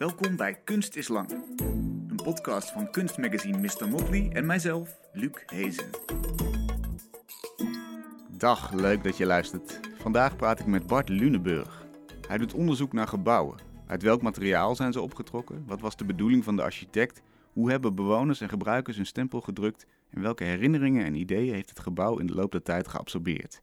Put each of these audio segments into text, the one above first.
Welkom bij Kunst is Lang. Een podcast van kunstmagazine Mr. Motley en mijzelf, Luc Hezen. Dag, leuk dat je luistert. Vandaag praat ik met Bart Luneburg. Hij doet onderzoek naar gebouwen. Uit welk materiaal zijn ze opgetrokken? Wat was de bedoeling van de architect? Hoe hebben bewoners en gebruikers hun stempel gedrukt? En welke herinneringen en ideeën heeft het gebouw in de loop der tijd geabsorbeerd?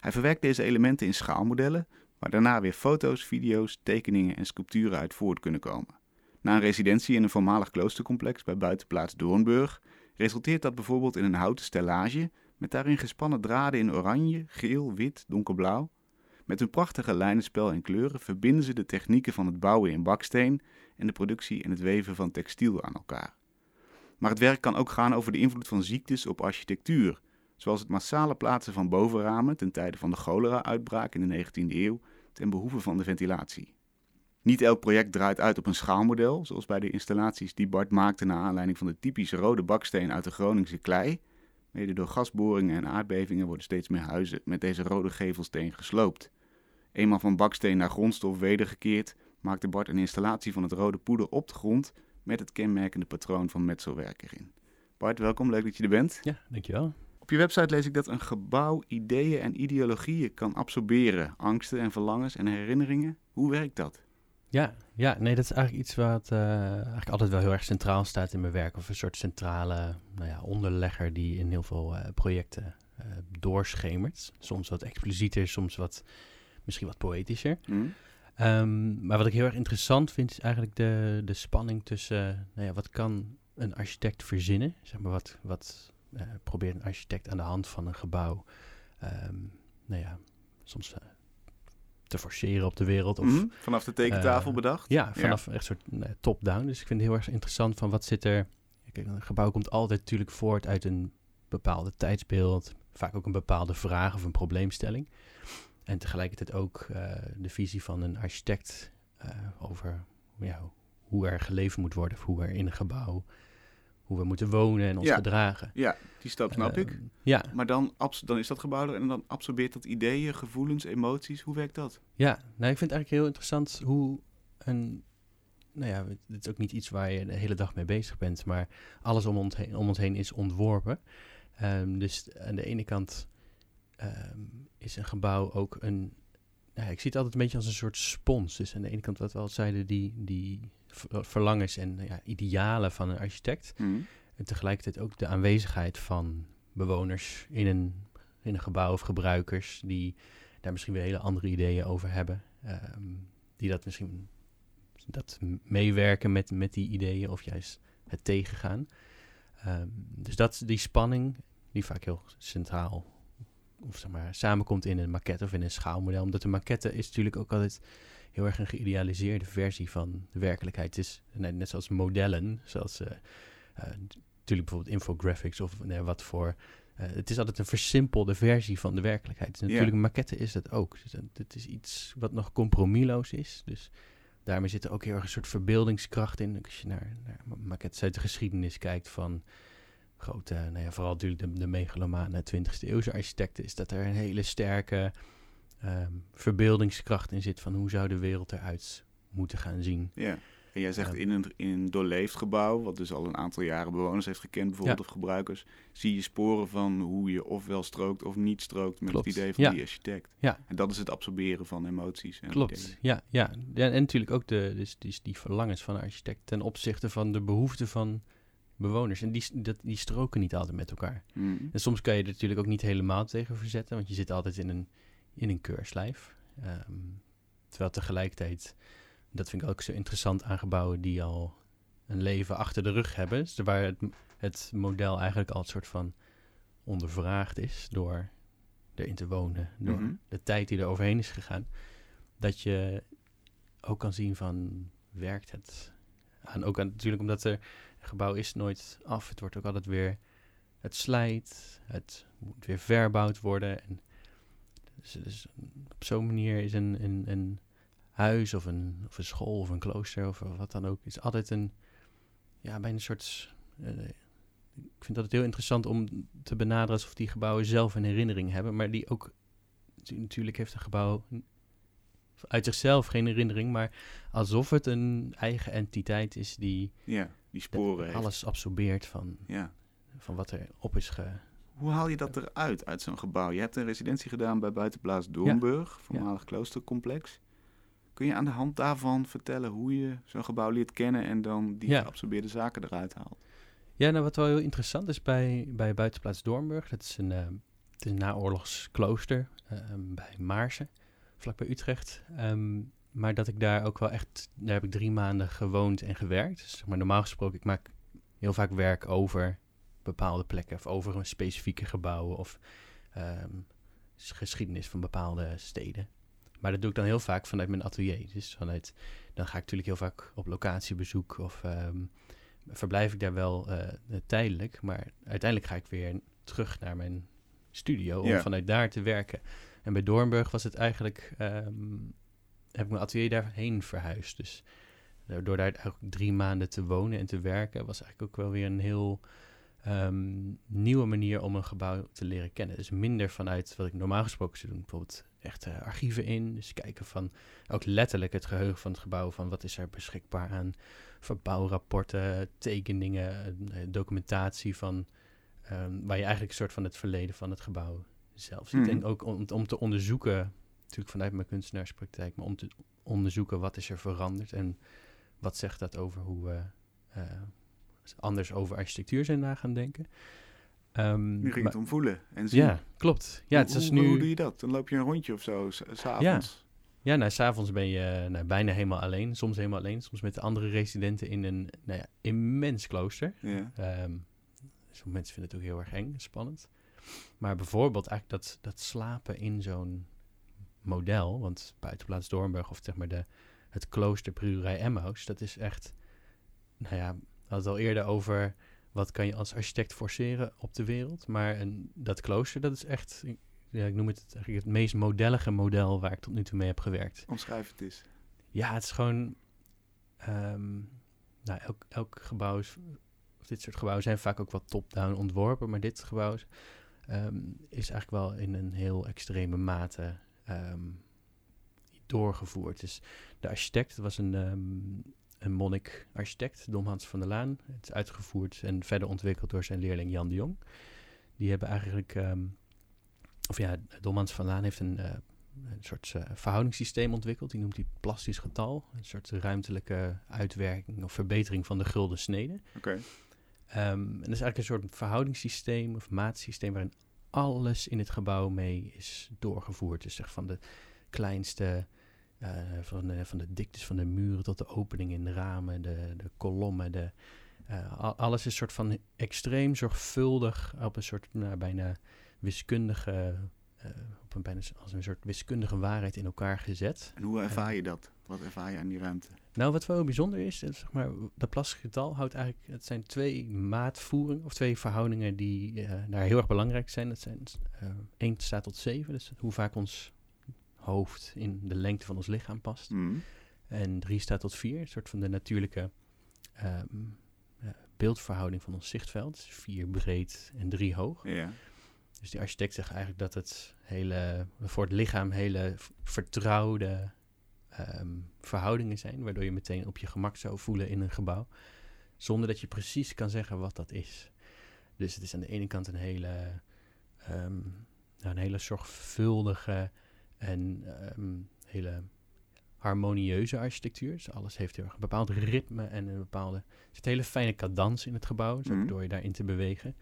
Hij verwerkt deze elementen in schaalmodellen, waar daarna weer foto's, video's, tekeningen en sculpturen uit voort kunnen komen. Na een residentie in een voormalig kloostercomplex bij buitenplaats Doornburg resulteert dat bijvoorbeeld in een houten stellage met daarin gespannen draden in oranje, geel, wit, donkerblauw. Met hun prachtige lijnenspel en kleuren verbinden ze de technieken van het bouwen in baksteen en de productie en het weven van textiel aan elkaar. Maar het werk kan ook gaan over de invloed van ziektes op architectuur, zoals het massale plaatsen van bovenramen ten tijde van de cholera-uitbraak in de 19e eeuw ten behoeve van de ventilatie. Niet elk project draait uit op een schaalmodel, zoals bij de installaties die Bart maakte naar aanleiding van de typische rode baksteen uit de Groningse klei. Mede door gasboringen en aardbevingen worden steeds meer huizen met deze rode gevelsteen gesloopt. Eenmaal van baksteen naar grondstof wedergekeerd, maakte Bart een installatie van het rode poeder op de grond met het kenmerkende patroon van metselwerk erin. Bart, welkom, leuk dat je er bent. Ja, dankjewel. Op je website lees ik dat een gebouw ideeën en ideologieën kan absorberen, angsten en verlangens en herinneringen. Hoe werkt dat? Ja, ja, nee, dat is eigenlijk iets wat uh, eigenlijk altijd wel heel erg centraal staat in mijn werk. Of een soort centrale nou ja, onderlegger die in heel veel uh, projecten uh, doorschemert. Soms wat explicieter, soms wat, misschien wat poëtischer. Mm. Um, maar wat ik heel erg interessant vind, is eigenlijk de, de spanning tussen, nou ja, wat kan een architect verzinnen? Zeg maar, wat, wat probeert een architect aan de hand van een gebouw, um, nou ja, soms te forceren op de wereld. Of, mm -hmm. Vanaf de tekentafel uh, bedacht? Ja, vanaf ja. echt soort top-down. Dus ik vind het heel erg interessant van wat zit er... Kijk, een gebouw komt altijd natuurlijk voort uit een bepaalde tijdsbeeld. Vaak ook een bepaalde vraag of een probleemstelling. En tegelijkertijd ook uh, de visie van een architect uh, over ja, hoe er geleefd moet worden. Of hoe er in een gebouw hoe we moeten wonen en ons ja. gedragen. Ja, die stap snap uh, ik. Ja. Maar dan, dan is dat gebouw er en dan absorbeert dat ideeën, gevoelens, emoties. Hoe werkt dat? Ja, nou ik vind het eigenlijk heel interessant hoe een... Nou ja, dit is ook niet iets waar je de hele dag mee bezig bent, maar alles om ons heen, om ons heen is ontworpen. Um, dus aan de ene kant um, is een gebouw ook een... Nou ja, ik zie het altijd een beetje als een soort spons. Dus aan de ene kant wat we al zeiden, die, die verlangens en ja, idealen van een architect. Mm. En tegelijkertijd ook de aanwezigheid van bewoners in een, in een gebouw of gebruikers die daar misschien weer hele andere ideeën over hebben. Um, die dat misschien dat meewerken met, met die ideeën of juist het tegengaan. Um, dus dat die spanning, die vaak heel centraal of zeg maar, samenkomt in een maquette of in een schaalmodel. Omdat de maquette is natuurlijk ook altijd heel erg een geïdealiseerde versie van de werkelijkheid. Het is net, zoals modellen, zoals uh, uh, natuurlijk bijvoorbeeld infographics of wat voor. het is altijd een versimpelde versie van de werkelijkheid. Dus natuurlijk, yeah. maquette is dat ook. Dus, het is iets wat nog compromisloos is. Dus daarmee zit er ook heel erg een soort verbeeldingskracht in. Als je naar, naar maquettes uit de geschiedenis kijkt van grote, nou ja, vooral natuurlijk de, de megalomane 20e eeuwse architecten, is dat er een hele sterke um, verbeeldingskracht in zit van hoe zou de wereld eruit moeten gaan zien. Ja, en jij zegt um, in, een, in een doorleefd gebouw, wat dus al een aantal jaren bewoners heeft gekend, bijvoorbeeld, ja. of gebruikers, zie je sporen van hoe je ofwel strookt of niet strookt met Klopt. het idee van ja. die architect. Ja. En dat is het absorberen van emoties. En Klopt, ideeën. ja, ja. ja. En natuurlijk ook de, dus, die, die verlangens van een architect ten opzichte van de behoeften van bewoners. En die, dat, die stroken niet altijd met elkaar. Mm. En soms kan je er natuurlijk ook niet helemaal tegen verzetten, want je zit altijd in een, in een keurslijf. Um, terwijl tegelijkertijd, dat vind ik ook zo interessant aan gebouwen die al een leven achter de rug hebben. Dus waar het, het model eigenlijk al een soort van ondervraagd is door erin te wonen, door Mm -hmm. de tijd die er overheen is gegaan. Dat je ook kan zien van, werkt het? En ook aan, natuurlijk omdat er een gebouw is nooit af. Het wordt ook altijd weer, het slijt, het moet weer verbouwd worden. En dus, dus op zo'n manier is een, een, een huis of een, of een school of een klooster of wat dan ook, is altijd een, ja, bijna een soort, uh, ik vind dat het heel interessant om te benaderen alsof die gebouwen zelf een herinnering hebben, maar die ook, natuurlijk heeft een gebouw uit zichzelf geen herinnering, maar alsof het een eigen entiteit is die Ja, die sporen heeft. alles absorbeert van, Ja. van wat er op is ge... Hoe haal je dat eruit, uit zo'n gebouw? Je hebt een residentie gedaan bij buitenplaats Doornburg, voormalig kloostercomplex. Kun je aan de hand daarvan vertellen hoe je zo'n gebouw leert kennen en dan die geabsorbeerde zaken eruit haalt? Ja, nou wat wel heel interessant is bij, bij buitenplaats Doornburg, dat is een, eh, het is een naoorlogs klooster eh, bij Maarsen, vlakbij Utrecht. Ehm, maar dat ik daar ook wel echt, daar heb ik drie maanden gewoond en gewerkt. Dus zeg maar normaal gesproken, ik maak heel vaak werk over bepaalde plekken of over een specifieke gebouwen of ehm, geschiedenis van bepaalde steden. Maar dat doe ik dan heel vaak vanuit mijn atelier. Dus vanuit, dan ga ik natuurlijk heel vaak op locatiebezoek of ehm, verblijf ik daar wel eh, tijdelijk. Maar uiteindelijk ga ik weer terug naar mijn studio om Ja. vanuit daar te werken. En bij Doornburg was het eigenlijk, ehm, heb ik mijn atelier daarheen verhuisd. Dus door door daar eigenlijk drie maanden te wonen en te werken, was eigenlijk ook wel weer een heel ehm, nieuwe manier om een gebouw te leren kennen. Dus minder vanuit wat ik normaal gesproken zou doen. Bijvoorbeeld echt eh, archieven in. Dus kijken van ook letterlijk het geheugen van het gebouw. Van wat is er beschikbaar aan verbouwrapporten, tekeningen, eh, documentatie van ehm, waar je eigenlijk een soort van het verleden van het gebouw zelf ziet. Mhm. En ook om, om te onderzoeken, natuurlijk vanuit mijn kunstenaarspraktijk, maar om te onderzoeken wat is er veranderd en wat zegt dat over hoe we eh, anders over architectuur zijn na gaan denken. Ehm, Nu ging maar- het om voelen en zien. ja, klopt. Ja, het hoe, is nu. hoe doe je dat? Dan loop je een rondje of zo, s- s'avonds. Ja, nou, s'avonds ben je nou, bijna helemaal alleen. Soms helemaal alleen. Soms met de andere residenten in een nou ja, immens klooster. Ja. Ehm sommige mensen vinden het ook heel erg eng en spannend. Maar bijvoorbeeld eigenlijk dat, dat slapen in zo'n model. Want buitenplaats Doornburg of zeg maar de, het klooster Prurij Emmaus. Dat is echt, nou ja, we hadden het al eerder over... Wat kan je als architect forceren op de wereld? Maar een, dat klooster, dat is echt... Ja, ik noem het eigenlijk het meest modellige model waar ik tot nu toe mee heb gewerkt. Omschrijf het eens. Ja, het is gewoon. ehm, nou, elk, elk gebouw is. Of dit soort gebouwen zijn vaak ook wat top-down ontworpen. Maar dit gebouw is, ehm, is eigenlijk wel in een heel extreme mate ehm, doorgevoerd. Dus de architect was een, een monnik-architect, Dom Hans van der Laan. Het is uitgevoerd en verder ontwikkeld door zijn leerling Jan de Jong. Die hebben eigenlijk. ehm, of ja, Dom Hans van der Laan heeft een. eh, een soort eh, verhoudingssysteem ontwikkeld. Die noemt hij plastisch getal. Een soort ruimtelijke uitwerking of verbetering van de gulden snede. Oké. Ehm, en dat is eigenlijk een soort verhoudingssysteem of maatsysteem waarin alles in het gebouw mee is doorgevoerd. Dus zeg van de kleinste, eh, van, de, van de diktes van de muren tot de opening in de ramen, de, de kolommen, de, eh, al- alles is een soort van extreem zorgvuldig op een soort nou, bijna wiskundige, eh, op een bijna als een soort wiskundige waarheid in elkaar gezet. En hoe ervaar je dat? Wat ervaar je aan die ruimte? Nou, wat wel bijzonder is, is, zeg maar, dat plastic getal houdt eigenlijk, het zijn twee maatvoeringen of twee verhoudingen die daar heel erg belangrijk zijn. Dat zijn eh 1 staat tot 7, dus hoe vaak ons hoofd in de lengte van ons lichaam past. Mm. En 3 staat tot 4, een soort van de natuurlijke ehm, eh, beeldverhouding van ons zichtveld. 4 breed en 3 hoog. Ja. Dus die architect zegt eigenlijk dat het hele, voor het lichaam hele vertrouwde ehm, verhoudingen zijn, waardoor je meteen op je gemak zou voelen in een gebouw, zonder dat je precies kan zeggen wat dat is. Dus het is aan de ene kant een hele, nou, een hele zorgvuldige en ehm, hele harmonieuze architectuur. Dus alles heeft heel erg een bepaald ritme en een bepaalde... Er zit een hele fijne cadans in het gebouw, dus Mhm. door je daarin te bewegen.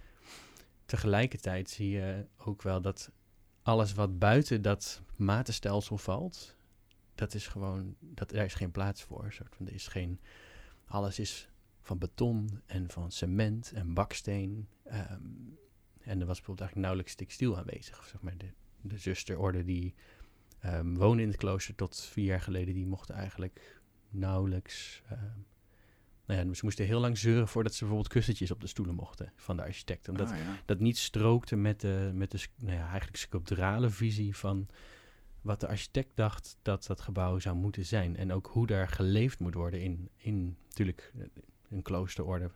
Tegelijkertijd zie je ook wel dat alles wat buiten dat matenstelsel valt, dat is gewoon, dat, daar is geen plaats voor. Soort van, er is geen, alles is van beton en van cement en baksteen. ehm, en er was bijvoorbeeld eigenlijk nauwelijks textiel aanwezig. Zeg maar de, de zusterorde die woonde in het klooster tot vier jaar geleden, die mochten eigenlijk nauwelijks... ehm, nou ja, ze moesten heel lang zeuren voordat ze bijvoorbeeld kussentjes op de stoelen mochten van de architect. Omdat Ah, ja. dat niet strookte met de, met de nou ja, eigenlijk sculpturale visie van wat de architect dacht dat dat gebouw zou moeten zijn. En ook hoe daar geleefd moet worden in, in natuurlijk, een kloosterorde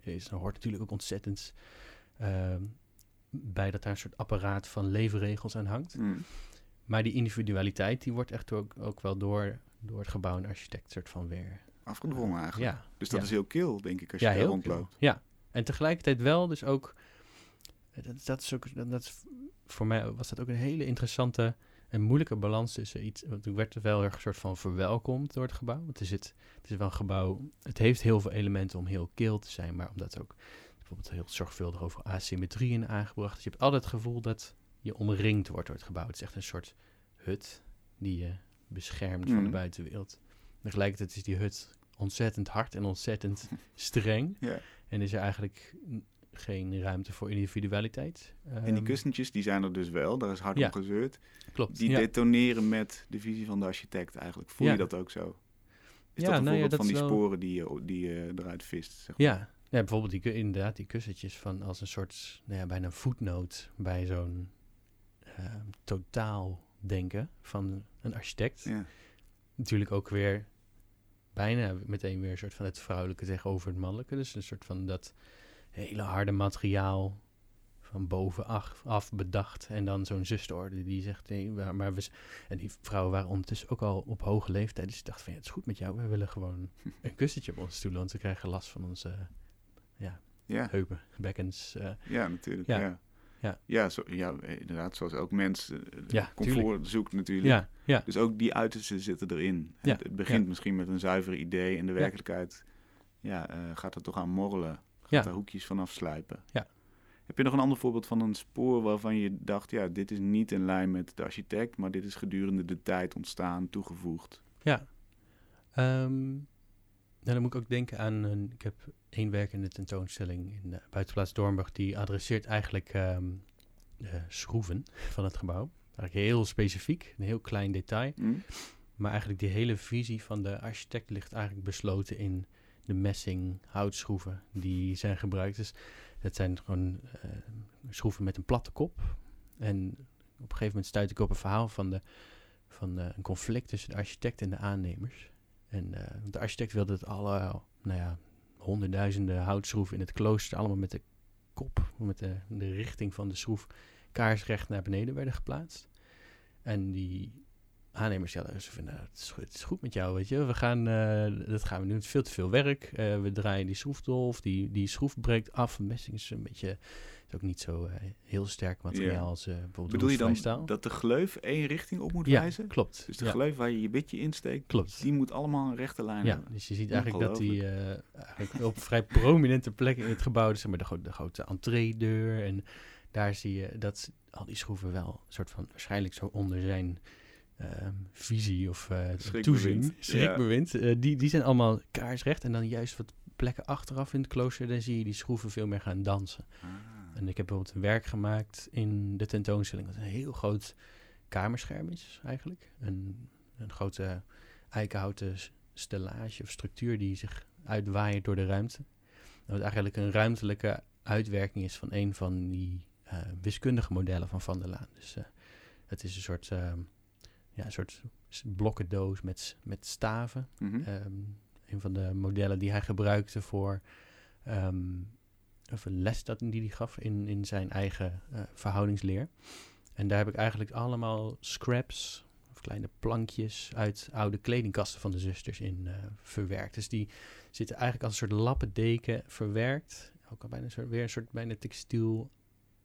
is, hoort natuurlijk ook ontzettend ehm, bij dat daar een soort apparaat van leefregels aan hangt. Mm. Maar die individualiteit, die wordt echt ook, ook wel door, door het gebouw en architect soort van weer... Afgedwongen eigenlijk. Ja, Dus dat ja. is heel kil, denk ik, als je ja, daar heel rondloopt. Ja, en tegelijkertijd wel dus ook... Dat, dat is ook... Dat, dat is- voor mij was dat ook een hele interessante en moeilijke balans tussen iets... Want ik werd wel erg soort van verwelkomd door het gebouw. Want er zit, het is wel een gebouw... Het heeft heel veel elementen om heel kil te zijn, maar omdat ook bijvoorbeeld heel zorgvuldig over asymmetrie in aangebracht. Dus je hebt altijd het gevoel dat je omringd wordt door het gebouw. Het is echt een soort hut die je beschermt van de Mhm. buitenwereld. Tegelijkertijd is die hut ontzettend hard en ontzettend streng. Ja. En is er eigenlijk geen ruimte voor individualiteit. En die Ehm, kussentjes, die zijn er dus wel. Daar is hard Ja. om gezeurd. Klopt. Die ja. detoneren met de visie van de architect eigenlijk. Voel je dat ook zo? Is Ja, dat een nou ja, voorbeeld dat van die wel- sporen die je, die je eruit vist? Zeg maar? Ja. ja, bijvoorbeeld die, inderdaad die kussentjes van als een soort, nou ja, bijna een voetnoot bij zo'n ehm, totaal denken van een architect. Ja. Natuurlijk ook weer bijna meteen weer een soort van het vrouwelijke tegenover het mannelijke. Dus een soort van dat hele harde materiaal van bovenaf af bedacht. En dan zo'n zusterorde die zegt, nee, maar, we... En die vrouwen waren ondertussen ook al op hoge leeftijd. Dus ik dacht van, ja, het is goed met jou. We willen gewoon een kussentje op onze stoelen. Want we krijgen last van onze Ja. heupen, bekkens. eh. ja, natuurlijk. Ja. Ja, Ja. ja. zo, ja eh, inderdaad. Zoals elk mens eh, Ja, comfort zoekt natuurlijk. ja, ja, Dus ook die uitersten zitten erin. Ja, Het, het begint misschien met een zuiver idee. En de werkelijkheid ja, eh, gaat er toch aan morrelen. Gaat daar hoekjes van afslijpen. Ja. Heb je nog een ander voorbeeld van een spoor waarvan je dacht... ja, dit is niet in lijn met de architect... maar dit is gedurende de tijd ontstaan, toegevoegd? ja. Ehm, dan moet ik ook denken aan... Een, ik heb één werk in de tentoonstelling in de buitenplaats Doornburg... die adresseert eigenlijk ehm, de schroeven van het gebouw. Eigenlijk heel specifiek, een heel klein detail. Hm? Maar eigenlijk die hele visie van de architect ligt eigenlijk besloten in de messing houtschroeven die zijn gebruikt. Dus dat zijn gewoon eh, schroeven met een platte kop. En op een gegeven moment stuit ik op een verhaal van, de, van eh, een conflict tussen de architect en de aannemers. En eh, de architect wilde dat alle, nou ja, honderdduizenden houtschroeven in het klooster allemaal met de kop, met de, de richting van de schroef kaarsrecht naar beneden werden geplaatst. En die aannemers ja, ze vinden nou, het, is, goed- het is goed met jou, weet je. We gaan, eh, dat gaan we doen. Het is veel te veel werk. Eh, we draaien die schroefdolf, die, die schroef breekt af. Messing is een beetje, is ook niet zo eh, heel sterk materiaal Ja. als bijvoorbeeld Bedoel je dan staal. dat de gleuf één richting op moet ja, wijzen? klopt. Dus de ja, gleuf waar je je bitje insteekt, klopt. die moet allemaal een rechte lijn Ja, hebben. dus je ziet eigenlijk dat die eigenlijk op vrij prominente plekken in het gebouw, dus zeg maar de, de grote entreedeur en daar zie je dat al die schroeven wel een soort van waarschijnlijk zo onder zijn visie of eh Schrikbewind. toezien, Ja. eh, die, die zijn allemaal kaarsrecht en dan juist wat plekken achteraf in het klooster, dan zie je die schroeven veel meer gaan dansen. Ah. En ik heb bijvoorbeeld een werk gemaakt in de tentoonstelling. Dat een heel groot kamerscherm is eigenlijk. Een, een grote eikenhouten stellage of structuur die zich uitwaait door de ruimte. Wat eigenlijk een ruimtelijke uitwerking is van een van die eh, wiskundige modellen van Van der Laan. Dus het is een soort, ehm, ja, een soort blokkendoos met, met staven. Mhm. Ehm, een van de modellen die hij gebruikte voor of een les dat, die hij gaf in, in zijn eigen eh, verhoudingsleer. En daar heb ik eigenlijk allemaal scraps, of kleine plankjes uit oude kledingkasten van de zusters in eh, verwerkt. Dus die zitten eigenlijk als een soort lappendeken verwerkt. Ook al bijna een soort, weer een soort bijna textiel,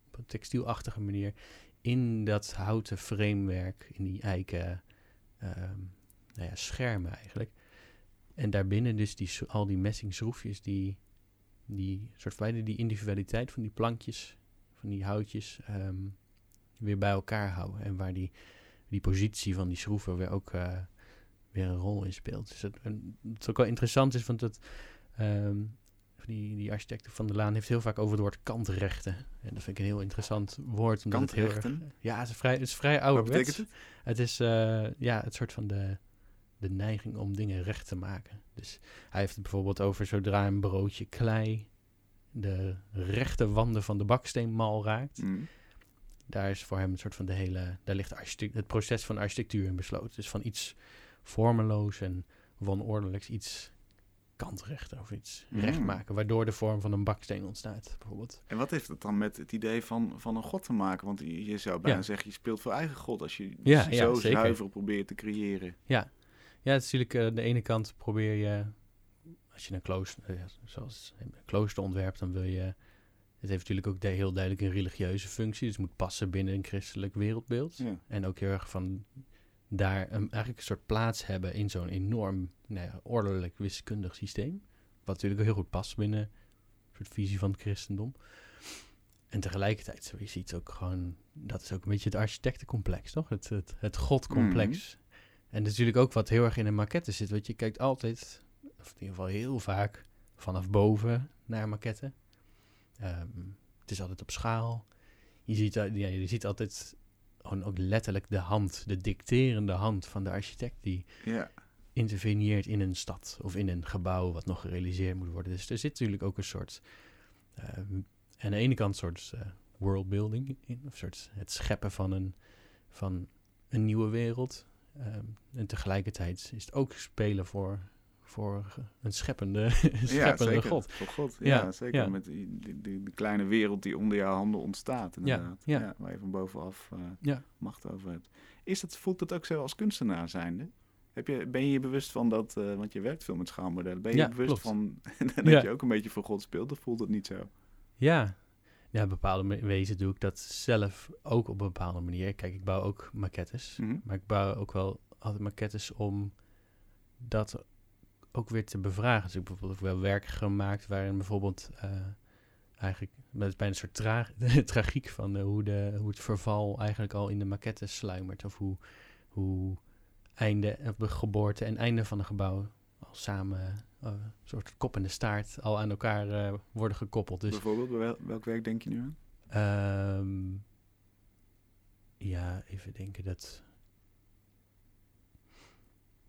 op een textielachtige manier in dat houten framewerk, in die eiken ehm, nou ja, schermen eigenlijk. En daarbinnen dus die, al die messing schroefjes die, die soort van die individualiteit van die plankjes, van die houtjes, ehm, weer bij elkaar houden. En waar die, die positie van die schroeven weer ook eh, weer een rol in speelt. Dus dat, het ook wel interessant is, want dat, ehm, die, die architect van der Laan heeft heel vaak over het woord kantrechten. En dat vind ik een heel interessant woord. Omdat het heel erg, Kantrechten? ja, het is vrij, het is vrij Wat ouderwets. betekent het? Het is eh, ja, het soort van de, de neiging om dingen recht te maken. Dus hij heeft het bijvoorbeeld over zodra een broodje klei de rechte wanden van de baksteenmal raakt. Mm. Daar is voor hem een soort van de hele, daar ligt het proces van architectuur in besloten. Dus van iets vormeloos en wanordelijks, iets kantrechten of iets Mm. recht maken, waardoor de vorm van een baksteen ontstaat, bijvoorbeeld. En wat heeft het dan met het idee van, van een god te maken? Want je, zou bijna Ja. zeggen, je speelt voor eigen god als je Ja, ja, zo zeker. zuiver probeert te creëren. Ja, ja het is natuurlijk eh, de ene kant probeer je, als je een klooster, eh, zoals een klooster ontwerpt, dan wil je, het heeft natuurlijk ook de, heel duidelijk een religieuze functie, dus het moet passen binnen een christelijk wereldbeeld. Ja. En ook heel erg van daar een, eigenlijk een soort plaats hebben in zo'n enorm nou ja, ordelijk wiskundig systeem. Wat natuurlijk heel goed past binnen een soort visie van het christendom. En tegelijkertijd, zo, je ziet ook gewoon, dat is ook een beetje het architectencomplex, toch? Het, het, het godcomplex. En dat is natuurlijk ook wat heel erg in een maquette zit. Want je kijkt altijd, of in ieder geval heel vaak, vanaf boven naar maquette. Ehm, het is altijd op schaal. Je ziet, uh, ja, je ziet altijd gewoon ook letterlijk de hand, de dicterende hand van de architect die Ja. interveneert in een stad of in een gebouw wat nog gerealiseerd moet worden. Dus er zit natuurlijk ook een soort, ehm, aan de ene kant een soort eh, worldbuilding in, of een soort het scheppen van een, van een nieuwe wereld. Ehm, en tegelijkertijd is het ook spelen voor, voor een scheppende, ja, scheppende zeker. god. Voor god. Ja, Ja, zeker. ja. Met die, die, kleine wereld die onder jouw handen ontstaat, inderdaad. ja. waar je van bovenaf eh, Ja. macht over hebt. Is dat, voelt het ook zo als kunstenaar zijnde? Heb je, ben je je bewust van dat, eh, want je werkt veel met schaalmodellen, ben je Ja, je bewust klopt. van dat Ja. je ook een beetje voor God speelt, of voelt het niet zo? Ja. Ja, bepaalde wezen doe ik dat zelf ook op een bepaalde manier. Kijk, ik bouw ook maquettes. Mhm. Maar ik bouw ook wel altijd maquettes om dat ook weer te bevragen. Dus ik heb bijvoorbeeld ook wel werken gemaakt waarin bijvoorbeeld eh, eigenlijk met bijna een soort tra tragiek van eh, hoe, de, hoe het verval eigenlijk al in de maquette sluimert. Of hoe, hoe einde, of geboorte en einde van een gebouw al samen, eh, een soort kop en de staart, al aan elkaar worden gekoppeld. Dus Bijvoorbeeld, bij wel- welk werk denk je nu aan? Ehm, ja, even denken dat.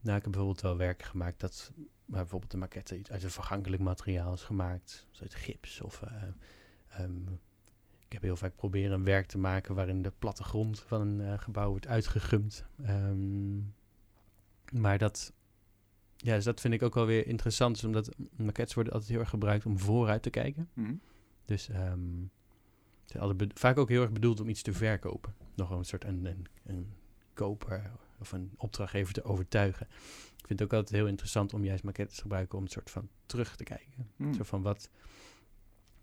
Nou, ik heb bijvoorbeeld wel werken gemaakt dat bijvoorbeeld de maquette iets uit een vergankelijk materiaal is gemaakt, zoals gips. Of eh, ehm, ik heb heel vaak proberen een werk te maken waarin de plattegrond van een eh, gebouw wordt uitgegumd. Ehm, maar dat, ja, dus dat vind ik ook wel weer interessant, omdat maquettes worden altijd heel erg gebruikt om vooruit te kijken. Mhm. Dus be- vaak ook heel erg bedoeld om iets te verkopen. Nog een soort een, een, een koper of een opdrachtgever te overtuigen. Ik vind het ook altijd heel interessant om juist maquettes te gebruiken om een soort van terug te kijken. Mhm. Zo van wat.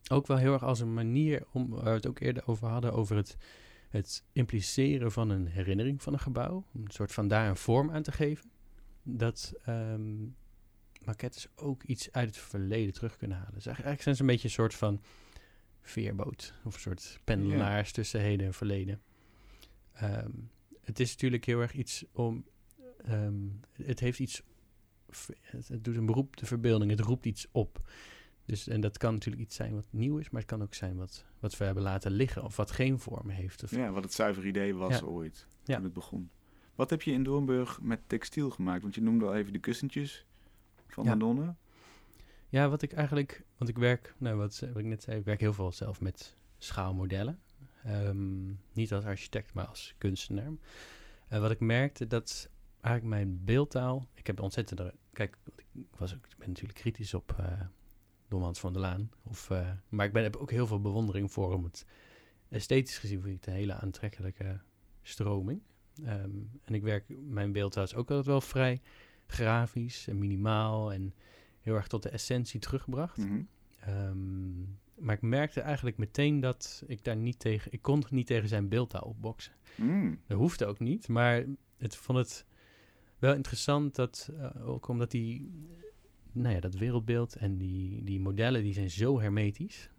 Ook wel heel erg als een manier om, waar we het ook eerder over hadden, over het, het impliceren van een herinnering van een gebouw. Om een soort van daar een vorm aan te geven. Dat ehm maquettes ook iets uit het verleden terug kunnen halen. Dus eigenlijk zijn ze een beetje een soort van veerboot. Of een soort pendelaars tussen heden en verleden. Ehm, het is natuurlijk heel erg iets om... ehm, het heeft iets... Het, doet een beroep de verbeelding. Het roept iets op. Dus, en dat kan natuurlijk iets zijn wat nieuw is, maar het kan ook zijn wat, wat we hebben laten liggen of wat geen vorm heeft. Of, Ja, wat het zuiver idee was Ja. ooit, Ja. toen het begon. Wat heb je in Doornburg met textiel gemaakt? Want je noemde al even de kussentjes van Ja. Madonna. Ja, wat ik eigenlijk, want ik werk, nou wat, wat ik net zei, ik werk heel veel zelf met schaalmodellen. Ehm, niet als architect, maar als kunstenaar. En wat ik merkte, dat eigenlijk mijn beeldtaal, ik heb ontzettend, kijk, ik, was ook, ik ben natuurlijk kritisch op Hans van der Laan, of, eh, maar ik ben, heb ook heel veel bewondering voor hem. Het, esthetisch gezien vind ik het een hele aantrekkelijke stroming. Ehm, en ik werk, mijn beeldtaal is ook altijd wel vrij grafisch en minimaal en heel erg tot de essentie teruggebracht. Ehm, maar ik merkte eigenlijk meteen dat ik daar niet tegen... Ik kon niet tegen zijn beeldtaal opboksen. Mm. Dat hoefde ook niet, maar het vond het wel interessant dat... eh, ook omdat die... Nou ja, dat wereldbeeld en die, die modellen, die zijn zo hermetisch.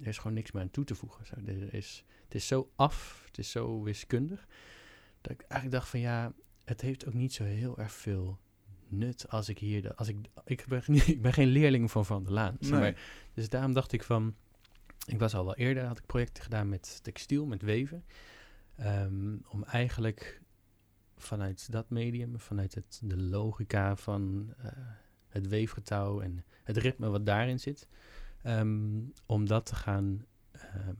Er is gewoon niks meer aan toe te voegen. Zo, er is, het is zo af, het is zo wiskundig... dat ik eigenlijk dacht van ja, het heeft ook niet zo heel erg veel nut als ik hier... de- Als ik, ik, ben, ik ben geen leerling van Van der Laan. Nee. maar. Dus daarom dacht ik van... Ik was al wel eerder, had ik projecten gedaan met textiel, met weven. Ehm, om eigenlijk vanuit dat medium, vanuit het, de logica van eh, het weefgetouw en het ritme wat daarin zit, ehm, om dat te gaan ehm,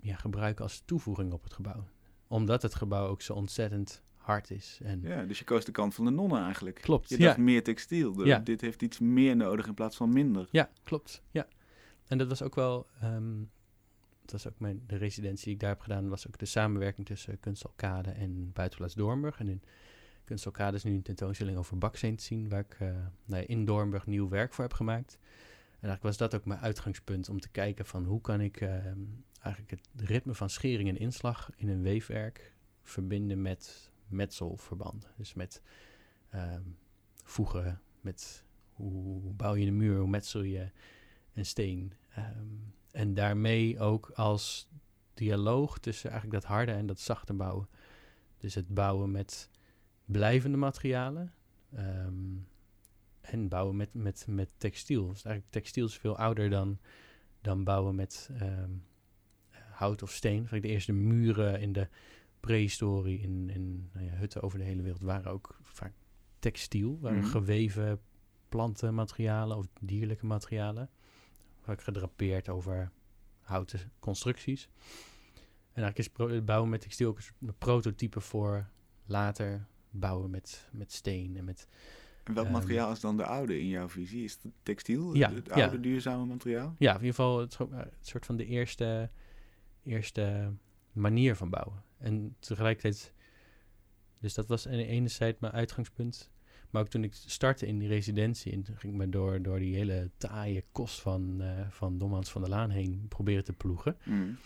ja, gebruiken als toevoeging op het gebouw. Omdat het gebouw ook zo ontzettend hard is. En Ja, dus je koos de kant van de nonnen eigenlijk. Klopt, Je ja. dacht meer textiel. Ja. Dit heeft iets meer nodig in plaats van minder. Ja, klopt. Ja. En dat was ook wel, ehm, dat was ook mijn, de residentie die ik daar heb gedaan, was ook de samenwerking tussen Kunstalkade en Buitenplaats Doornburg. En in Kunstalkade is nu een tentoonstelling over baksteen te zien, waar ik eh, nou in Doornburg nieuw werk voor heb gemaakt. En eigenlijk was dat ook mijn uitgangspunt om te kijken van hoe kan ik ehm, eigenlijk het ritme van schering en inslag in een weefwerk verbinden met metselverbanden. Dus met ehm, voegen, met hoe bouw je een muur, hoe metsel je een steen. Ehm, en daarmee ook als dialoog tussen eigenlijk dat harde en dat zachte bouwen. Dus het bouwen met blijvende materialen ehm, en bouwen met, met, met textiel. Dus eigenlijk textiel is veel ouder dan, dan bouwen met ehm, hout of steen. Eigenlijk de eerste muren in de prehistorie in, in nou ja, hutten over de hele wereld waren ook vaak textiel, waren Mhm. geweven plantenmaterialen of dierlijke materialen. Gedrapeerd over houten constructies. En eigenlijk is bouwen met textiel ook een prototype voor later bouwen met, met steen en met... En welk Ehm, materiaal is dan de oude in jouw visie? Is het textiel? Ja, Het ja. oude duurzame materiaal? Ja, in ieder geval het, eh, soort van de eerste, eerste manier van bouwen. En tegelijkertijd, dus dat was aan de ene zijde mijn uitgangspunt. Maar ook toen ik startte in die residentie, en toen ging ik me door, door die hele taaie kost van, eh van Domhans van der Laan heen proberen te ploegen. Mm.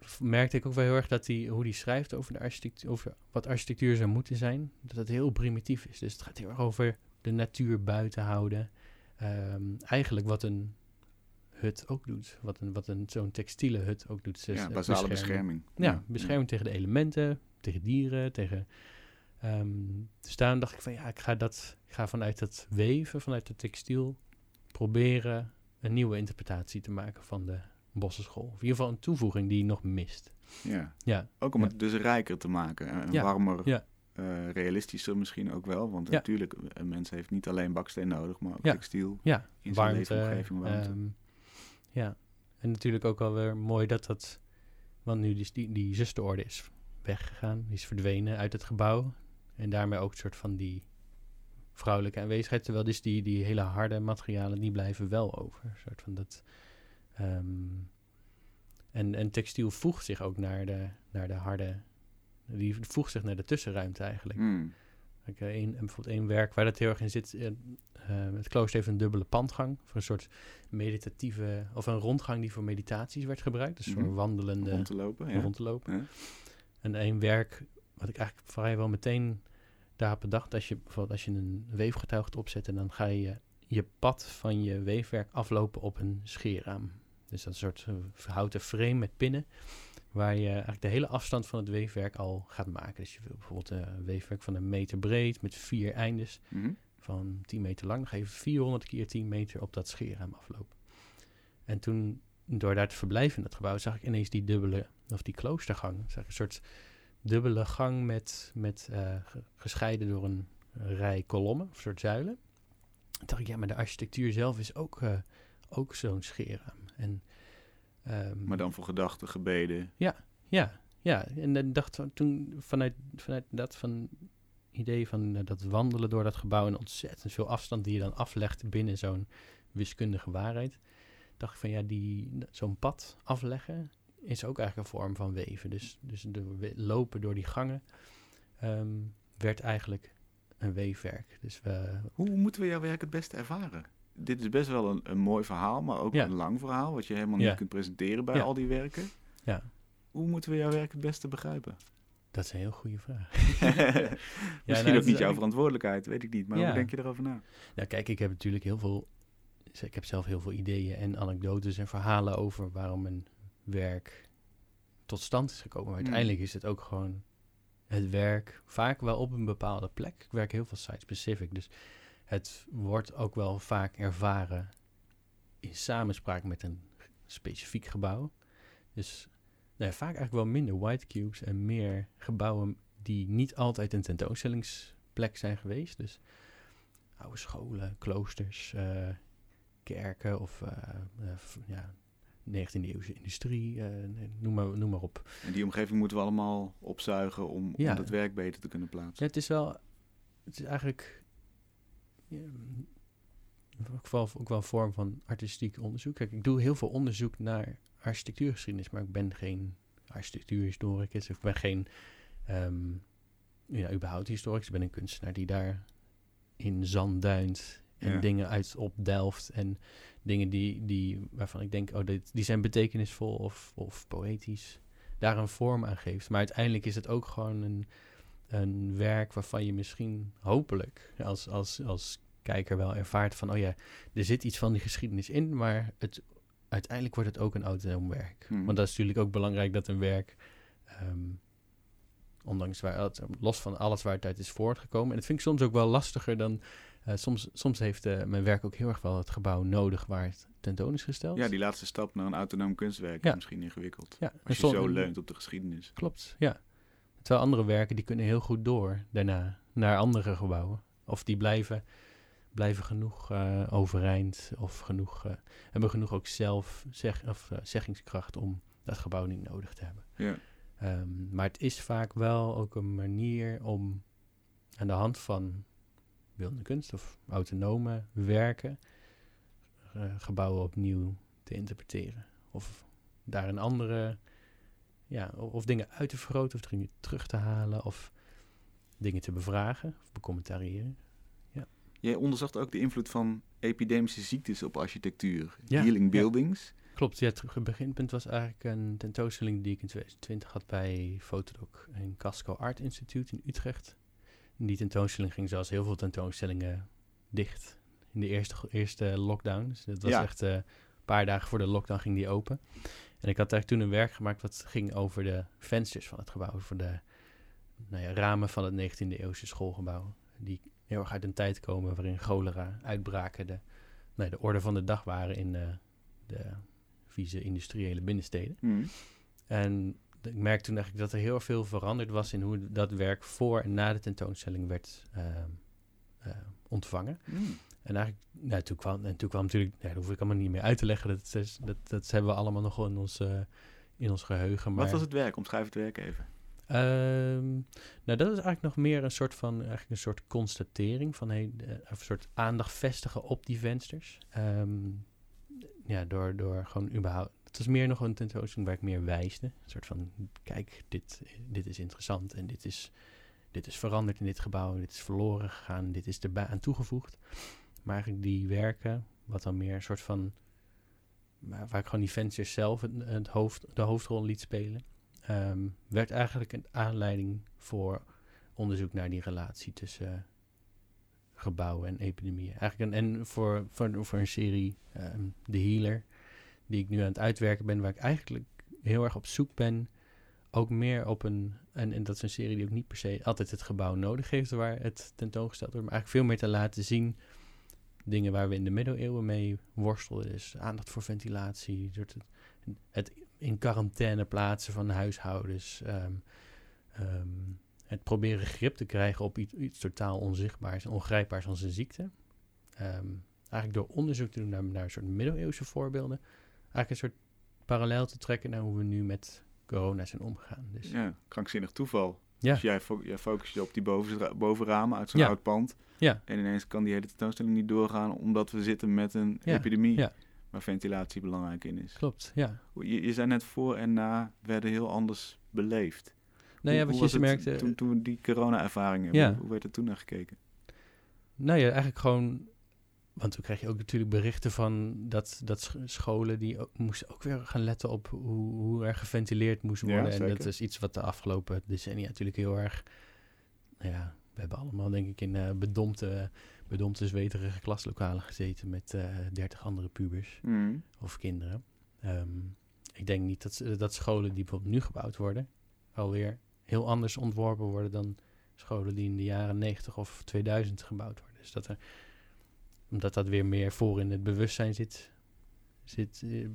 v- merkte ik ook wel heel erg dat hij, hoe hij schrijft over, de architectuur, over wat architectuur zou moeten zijn, dat het heel primitief is. Dus het gaat heel erg over de natuur buiten houden. Ehm, eigenlijk wat een hut ook doet. Wat, een, wat een, zo'n textiele hut ook doet. Dus ja, het basale beschermen. bescherming. Ja, bescherming tegen de elementen, tegen dieren, tegen... ehm dus daarom dacht ik van ja, ik ga, dat, ik ga vanuit dat weven, vanuit het textiel, proberen een nieuwe interpretatie te maken van de bossenschool. Of in ieder geval een toevoeging die nog mist. Ja. Ja, Ook om Ja. het dus rijker te maken. En Ja, warmer, ja. eh, realistischer misschien ook wel. Want Ja. natuurlijk, een mens heeft niet alleen baksteen nodig, maar ook Ja. textiel. ja In zijn warmte. leefomgeving warmte. ehm, ja, en natuurlijk ook alweer mooi dat dat... Want nu is die, die zusterorde is weggegaan, die is verdwenen uit het gebouw. En daarmee ook een soort van die vrouwelijke aanwezigheid. Terwijl dus die, die hele harde materialen, die blijven wel over. Een soort van dat... ehm, en, en textiel voegt zich ook naar de, naar de harde... Die voegt zich naar de tussenruimte eigenlijk. Mm. Kijk, eh, één, en bijvoorbeeld één werk waar dat heel erg in zit. eh, eh, het klooster heeft een dubbele pandgang. Voor een soort meditatieve... Of een rondgang die voor meditaties werd gebruikt. Dus voor wandelende... Rond te lopen. Ja. rond te lopen. Ja. En één werk wat ik eigenlijk vrijwel meteen daar heb bedacht. Als je bijvoorbeeld als je een weefgetuig gaat opzetten, dan ga je je pad van je weefwerk aflopen op een scheerraam. Dus dat is een soort eh, houten frame met pinnen. Waar je eigenlijk de hele afstand van het weefwerk al gaat maken. Dus je wil bijvoorbeeld eh, een weefwerk van een meter breed met vier eindes Mhm. van 10 meter lang. Dan ga je 400 keer 10 meter op dat scheerraam aflopen. En toen, door daar te verblijven in dat gebouw, zag ik ineens die dubbele, of die kloostergang. Zag ik een soort dubbele gang met, met eh, ge- gescheiden door een rij kolommen, of soort zuilen. Toen dacht ik, ja, maar de architectuur zelf is ook, eh, ook zo'n scheerraam. En, ehm, Maar dan voor gedachten, gebeden. ja, ja. En dan dacht ik toen vanuit, vanuit dat van idee van eh, dat wandelen door dat gebouw en ontzettend veel afstand die je dan aflegt binnen zo'n wiskundige waarheid, dacht ik van ja, die zo'n pad afleggen is ook eigenlijk een vorm van weven. Dus, dus de lopen door die gangen ehm, werd eigenlijk een weefwerk. Dus we, Hoe moeten we jouw werk het beste ervaren? Dit is best wel een, een mooi verhaal, maar ook Ja. een lang verhaal, wat je helemaal Ja. niet kunt presenteren bij Ja. al die werken. ja, Hoe moeten we jouw werk het beste begrijpen? dat is een heel goede vraag. Misschien nou, ook is niet jouw verantwoordelijkheid, weet ik niet. Maar hoe denk je erover na? Nou, kijk, ik heb natuurlijk heel veel. Ik heb zelf heel veel ideeën en anekdotes en verhalen over waarom een werk tot stand is gekomen. Maar Mm. uiteindelijk is het ook gewoon het werk, vaak wel op een bepaalde plek. Ik werk heel veel site-specific, dus het wordt ook wel vaak ervaren in samenspraak met een specifiek gebouw. Dus nou ja, vaak eigenlijk wel minder white cubes en meer gebouwen die niet altijd een tentoonstellingsplek zijn geweest. Dus oude scholen, kloosters, eh, kerken of eh, eh, ja, 19e-eeuwse industrie, eh, noem, maar, noem maar op. En die omgeving moeten we allemaal opzuigen om, Ja. om dat werk beter te kunnen Ja, plaatsen. het is wel, het is eigenlijk ja, ook, wel, ook wel een vorm van artistiek onderzoek. Kijk, ik doe heel veel onderzoek naar architectuurgeschiedenis, maar ik ben geen architectuurhistoricus. of Ik ben geen, ehm, ja, überhaupt historicus. Ik ben een kunstenaar die daar in zand duint en Ja. dingen uit opdelft en dingen die, die, waarvan ik denk, oh, dit, die zijn betekenisvol of, of poëtisch, daar een vorm aan geeft. Maar uiteindelijk is het ook gewoon een, een werk waarvan je misschien hopelijk als, als, als kijker wel ervaart van, oh ja, er zit iets van die geschiedenis in, maar het, uiteindelijk wordt het ook een autonoom werk. Hmm. Want dat is natuurlijk ook belangrijk dat een werk, ehm, ondanks waar, het- los van alles waar het uit is voortgekomen, en dat vind ik soms ook wel lastiger dan, eh, soms, soms heeft eh, mijn werk ook heel erg wel het gebouw nodig waar het tentoon is gesteld. Ja, die laatste stap naar een autonoom kunstwerk Ja. is misschien ingewikkeld. Ja, Als je zo leunt op de geschiedenis. Klopt, ja. Terwijl andere werken die kunnen heel goed door daarna naar andere gebouwen. Of die blijven, blijven genoeg eh, overeind of genoeg, hebben genoeg ook zelf zeg, of, zeggingskracht om dat gebouw niet nodig te hebben. Ja. Ehm, maar het is vaak wel ook een manier om aan de hand van beeldende kunst of autonome werken eh, gebouwen opnieuw te interpreteren. Of daar een andere, ja, of dingen uit te vergroten of dingen terug te halen of dingen te bevragen of becommentariëren. Jij onderzocht ook de invloed van epidemische ziektes op architectuur. Ja, Healing ja. buildings. Klopt, ja, het beginpunt was eigenlijk een tentoonstelling die ik in 2020 had bij Fotodoc in Casco Art Institute in Utrecht. Die tentoonstelling ging zoals heel veel tentoonstellingen dicht in de eerste, eerste lockdown. Dus dat was Ja. echt eh, een paar dagen voor de lockdown ging die open. En ik had daar toen een werk gemaakt wat ging over de vensters van het gebouw, over de nou ja, ramen van het 19e eeuwse schoolgebouw. Die heel erg uit een tijd komen waarin cholera uitbraken de, nou, de orde van de dag waren in eh, de vieze industriële binnensteden. Hmm. En ik merkte toen eigenlijk dat er heel veel veranderd was in hoe dat werk voor en na de tentoonstelling werd ehm, eh, ontvangen. Hmm. En eigenlijk, nou, toen kwam, en toen kwam natuurlijk, ja, dat hoef ik allemaal niet meer uit te leggen, dat, is, dat, dat hebben we allemaal nog wel in ons, eh, in ons geheugen. Maar, Wat was het werk? Omschrijf het werk even. Ehm, nou, dat is eigenlijk nog meer een soort van, eigenlijk een soort constatering van hey, een soort aandacht vestigen op die vensters. Ehm, ja, door, door gewoon überhaupt. Het was meer nog een tentoonstelling waar ik meer wijsde. Een soort van, kijk, dit, dit is interessant en dit is, dit is veranderd in dit gebouw, dit is verloren gegaan, dit is erbij aan toegevoegd. Maar eigenlijk die werken, wat dan meer een soort van, waar, ik gewoon die vensters zelf het, het hoofd, de hoofdrol liet spelen ehm, werd eigenlijk een aanleiding voor onderzoek naar die relatie tussen eh, gebouwen en epidemieën. Eigenlijk en voor, voor, voor een serie, ehm The Healer, die ik nu aan het uitwerken ben, waar ik eigenlijk heel erg op zoek ben, ook meer op een, en, dat is een serie die ook niet per se altijd het gebouw nodig heeft waar het tentoongesteld wordt, maar eigenlijk veel meer te laten zien dingen waar we in de middeleeuwen mee worstelden. Dus aandacht voor ventilatie, het, het in quarantaine plaatsen van huishoudens. ehm, ehm, het proberen grip te krijgen op iets, iets totaal onzichtbaars en ongrijpbaars als een ziekte. Ehm, eigenlijk door onderzoek te doen naar, naar een soort middeleeuwse voorbeelden. Eigenlijk een soort parallel te trekken naar hoe we nu met corona zijn omgegaan. Dus Ja, krankzinnig toeval. Ja. Dus jij, fo jij focust je op die boven bovenramen uit zo'n Ja. oud pand. Ja. En ineens kan die hele tentoonstelling niet doorgaan omdat we zitten met een Ja, epidemie. ja. Waar ventilatie belangrijk in is. klopt, ja. Je, je zei net voor en na werden heel anders beleefd. Nou ja, wat je het merkte... Toen, toen die corona-ervaring hebben, Ja. hoe, hoe werd er toen naar gekeken? Nou ja, eigenlijk gewoon. Want toen krijg je ook natuurlijk berichten van dat, dat sch- scholen die ook, moesten ook weer gaan letten op hoe, hoe er geventileerd moest Ja, worden. en dat is iets wat de afgelopen decennia natuurlijk heel erg. Nou ja, we hebben allemaal denk ik in eh, bedompte, bedompte zweterige klaslokalen gezeten met eh dertig andere pubers Hmm. of kinderen. Ehm, ik denk niet dat, dat scholen die bijvoorbeeld nu gebouwd worden, alweer heel anders ontworpen worden dan scholen die in de jaren 90 of 2000 gebouwd worden. Dus dat er, omdat dat weer meer voor in het bewustzijn zit, zit eh,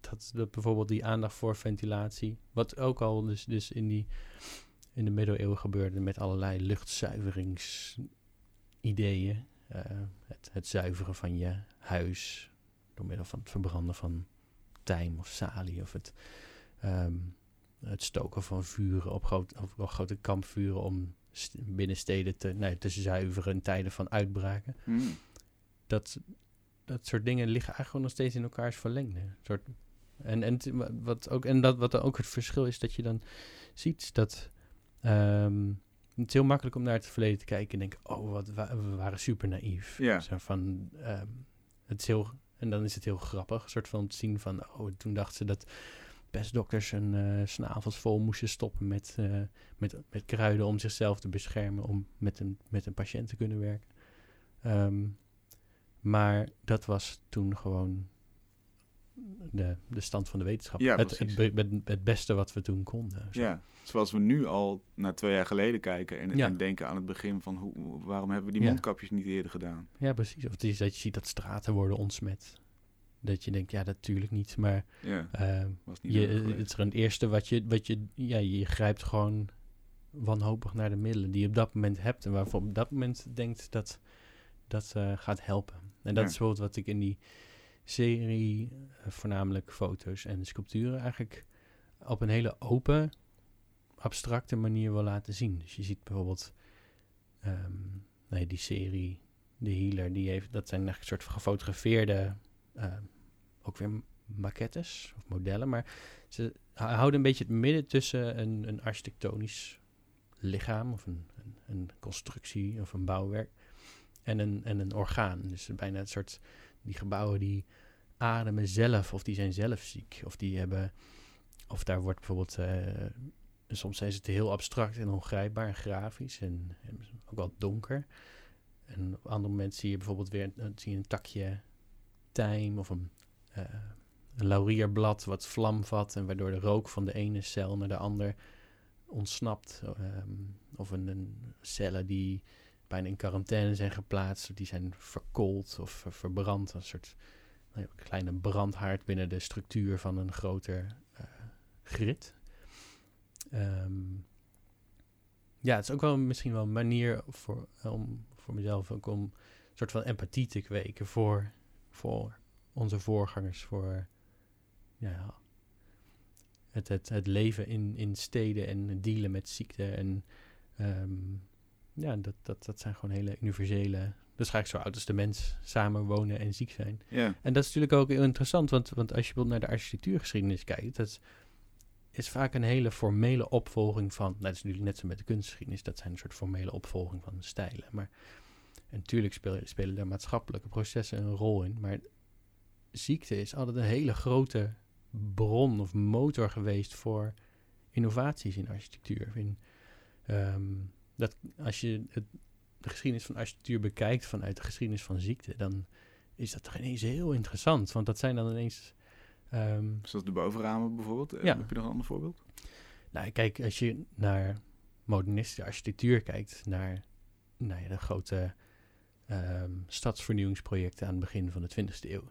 dat, bijvoorbeeld die aandacht voor ventilatie, wat ook al dus, dus in, die, in de middeleeuwen gebeurde met allerlei luchtzuiveringsideeën. eh, het, het zuiveren van je huis door middel van het verbranden van tijm of salie of het, ehm, het stoken van vuren op, op grote kampvuren om binnen steden te, nee, te zuiveren in tijden van uitbraken. Hmm. Dat, dat soort dingen liggen eigenlijk gewoon nog steeds in elkaars verlengde. Een soort, en, en, wat ook, en dat, wat dan ook het verschil is, dat je dan ziet dat... ehm, het is heel makkelijk om naar het verleden te kijken en denken... oh, wat, wa- we waren super naïef. Ja. Zo van, ehm, het is heel, en dan is het heel grappig, een soort van te zien van... oh, toen dachten ze dat pestdokters hun eh, snavels vol moesten stoppen met, eh, met, met kruiden... om zichzelf te beschermen, om met een, met een patiënt te kunnen werken. Ehm, maar dat was toen gewoon de, de stand van de wetenschap. Ja, het, het, beste wat we toen konden. Zo. Ja, zoals we nu al naar twee jaar geleden kijken en, Ja. en denken aan het begin van hoe, waarom hebben we die Ja. mondkapjes niet eerder gedaan? Ja, precies. Of het is dat je ziet dat straten worden ontsmet. Dat je denkt, ja, natuurlijk niet. Maar Ja, ehm, was niet je, nodig het is het eerste wat je, wat je, ja, je grijpt gewoon wanhopig naar de middelen die je op dat moment hebt. En waarvan op dat moment denkt dat dat eh, gaat helpen. En dat Ja. is bijvoorbeeld wat ik in die serie, eh, voornamelijk foto's en sculpturen, eigenlijk op een hele open, abstracte manier wil laten zien. Dus je ziet bijvoorbeeld, ehm, nee, die serie, de healer, die heeft, dat zijn eigenlijk een soort gefotografeerde, ehm, ook weer maquettes of modellen, maar ze hou- houden een beetje het midden tussen een, een architectonisch lichaam of een, een, een constructie of een bouwwerk en een, en een orgaan. Dus bijna een soort, die gebouwen die ademen zelf of die zijn zelf ziek of die hebben, of daar wordt bijvoorbeeld, eh, soms zijn ze het heel abstract en ongrijpbaar en grafisch en, ook wel donker. En op andere momenten zie je bijvoorbeeld weer een, zie je een takje tijm of een, eh, een laurierblad wat vlam vat en waardoor de rook van de ene cel naar de ander ontsnapt. Ehm, of een, een cellen die bijna in quarantaine zijn geplaatst, die zijn verkoold of ver- verbrand. Een soort nou kleine brandhaard binnen de structuur van een groter eh, grid. Ehm, ja, het is ook wel misschien wel een manier voor, om, voor mezelf ook om een soort van empathie te kweken voor, voor onze voorgangers, voor ja, het, het, het leven in, in steden en dealen met ziekte. En ehm, ja, dat, dat, dat zijn gewoon hele universele. Dus ga ik zo oud als de mens samen wonen en ziek zijn. Ja, En dat is natuurlijk ook heel interessant, want, want als je bijvoorbeeld naar de architectuurgeschiedenis kijkt, dat is vaak een hele formele opvolging van, nou, dat is natuurlijk net zo met de kunstgeschiedenis, dat zijn een soort formele opvolging van stijlen. Maar en natuurlijk spelen, spelen daar maatschappelijke processen een rol in, maar ziekte is altijd een hele grote bron of motor geweest voor innovaties in architectuur. In, ehm, dat als je het, de geschiedenis van architectuur bekijkt vanuit de geschiedenis van ziekte, dan is dat toch ineens heel interessant. Want dat zijn dan ineens. ehm, zoals de bovenramen bijvoorbeeld. Eh, Ja. Heb je nog een ander voorbeeld? nou, kijk, als je naar modernistische architectuur kijkt, naar nou ja, de grote ehm, stadsvernieuwingsprojecten aan het begin van de 20e eeuw,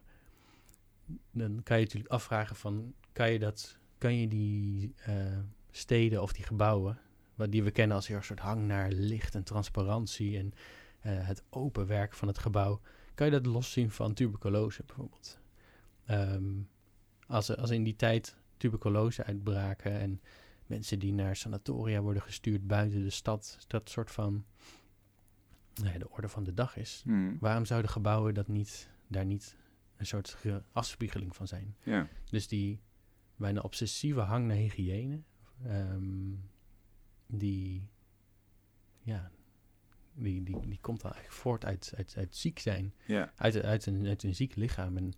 dan kan je natuurlijk afvragen van, kan je dat, kan je die eh, steden of die gebouwen, wat die we kennen als heel soort hang naar licht en transparantie en eh, het open werk van het gebouw, kan je dat loszien van tuberculose bijvoorbeeld? Ehm, als, als in die tijd tuberculose uitbraken en mensen die naar sanatoria worden gestuurd buiten de stad, dat soort van nou ja, de orde van de dag is. Hmm. Waarom zouden gebouwen dat niet, daar niet een soort ge- afspiegeling van zijn? Ja, Dus die bijna obsessieve hang naar hygiëne, ehm, die, ja, die, die, die komt dan eigenlijk voort uit, uit, uit ziek zijn ja, uit, uit, een, uit een ziek lichaam. En,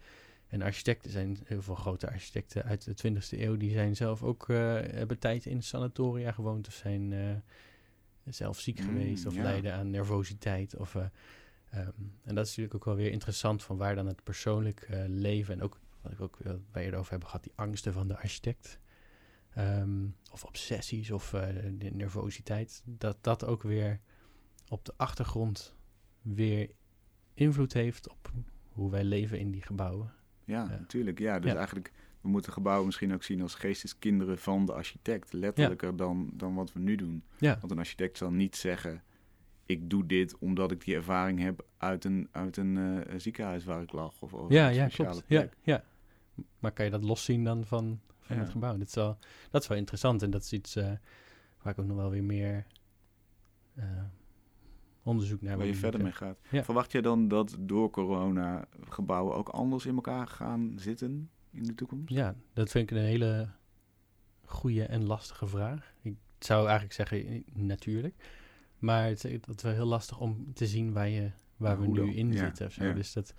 en architecten zijn, heel veel grote architecten uit de 20e eeuw, die zijn zelf ook, eh, hebben tijd in sanatoria gewoond of zijn eh, zelf ziek Mm, geweest of ja. lijden aan nervositeit. Of, eh, ehm, en dat is natuurlijk ook wel weer interessant van waar dan het persoonlijk leven en ook, wat ik ook bij eerder over hebben gehad, die angsten van de architect. Ehm, of obsessies of eh, de nervositeit, dat dat ook weer op de achtergrond weer invloed heeft op hoe wij leven in die gebouwen. ja, Ja. natuurlijk. Ja, dus Ja. eigenlijk, we moeten gebouwen misschien ook zien als geesteskinderen van de architect. Letterlijker dan, dan wat we nu doen. Ja, Want een architect zal niet zeggen, ik doe dit omdat ik die ervaring heb uit een, uit een eh, ziekenhuis waar ik lag. Of over ja, een ja speciale klopt. Ja, plek. ja. maar kan je dat loszien dan van, van Ja. het gebouw? Dat is, wel, dat is wel interessant en dat is iets eh, waar ik ook nog wel weer meer eh, onderzoek naar waar wil je verder mee gaat. Ja. Verwacht je dan dat door corona gebouwen ook anders in elkaar gaan zitten in de toekomst? Ja, dat vind ik een hele goede en lastige vraag. Ik zou eigenlijk zeggen eh, natuurlijk. Maar het is het is wel heel lastig om te zien waar, je, waar we nu dan? in Ja, zitten. Of zo. ja. Dus dat,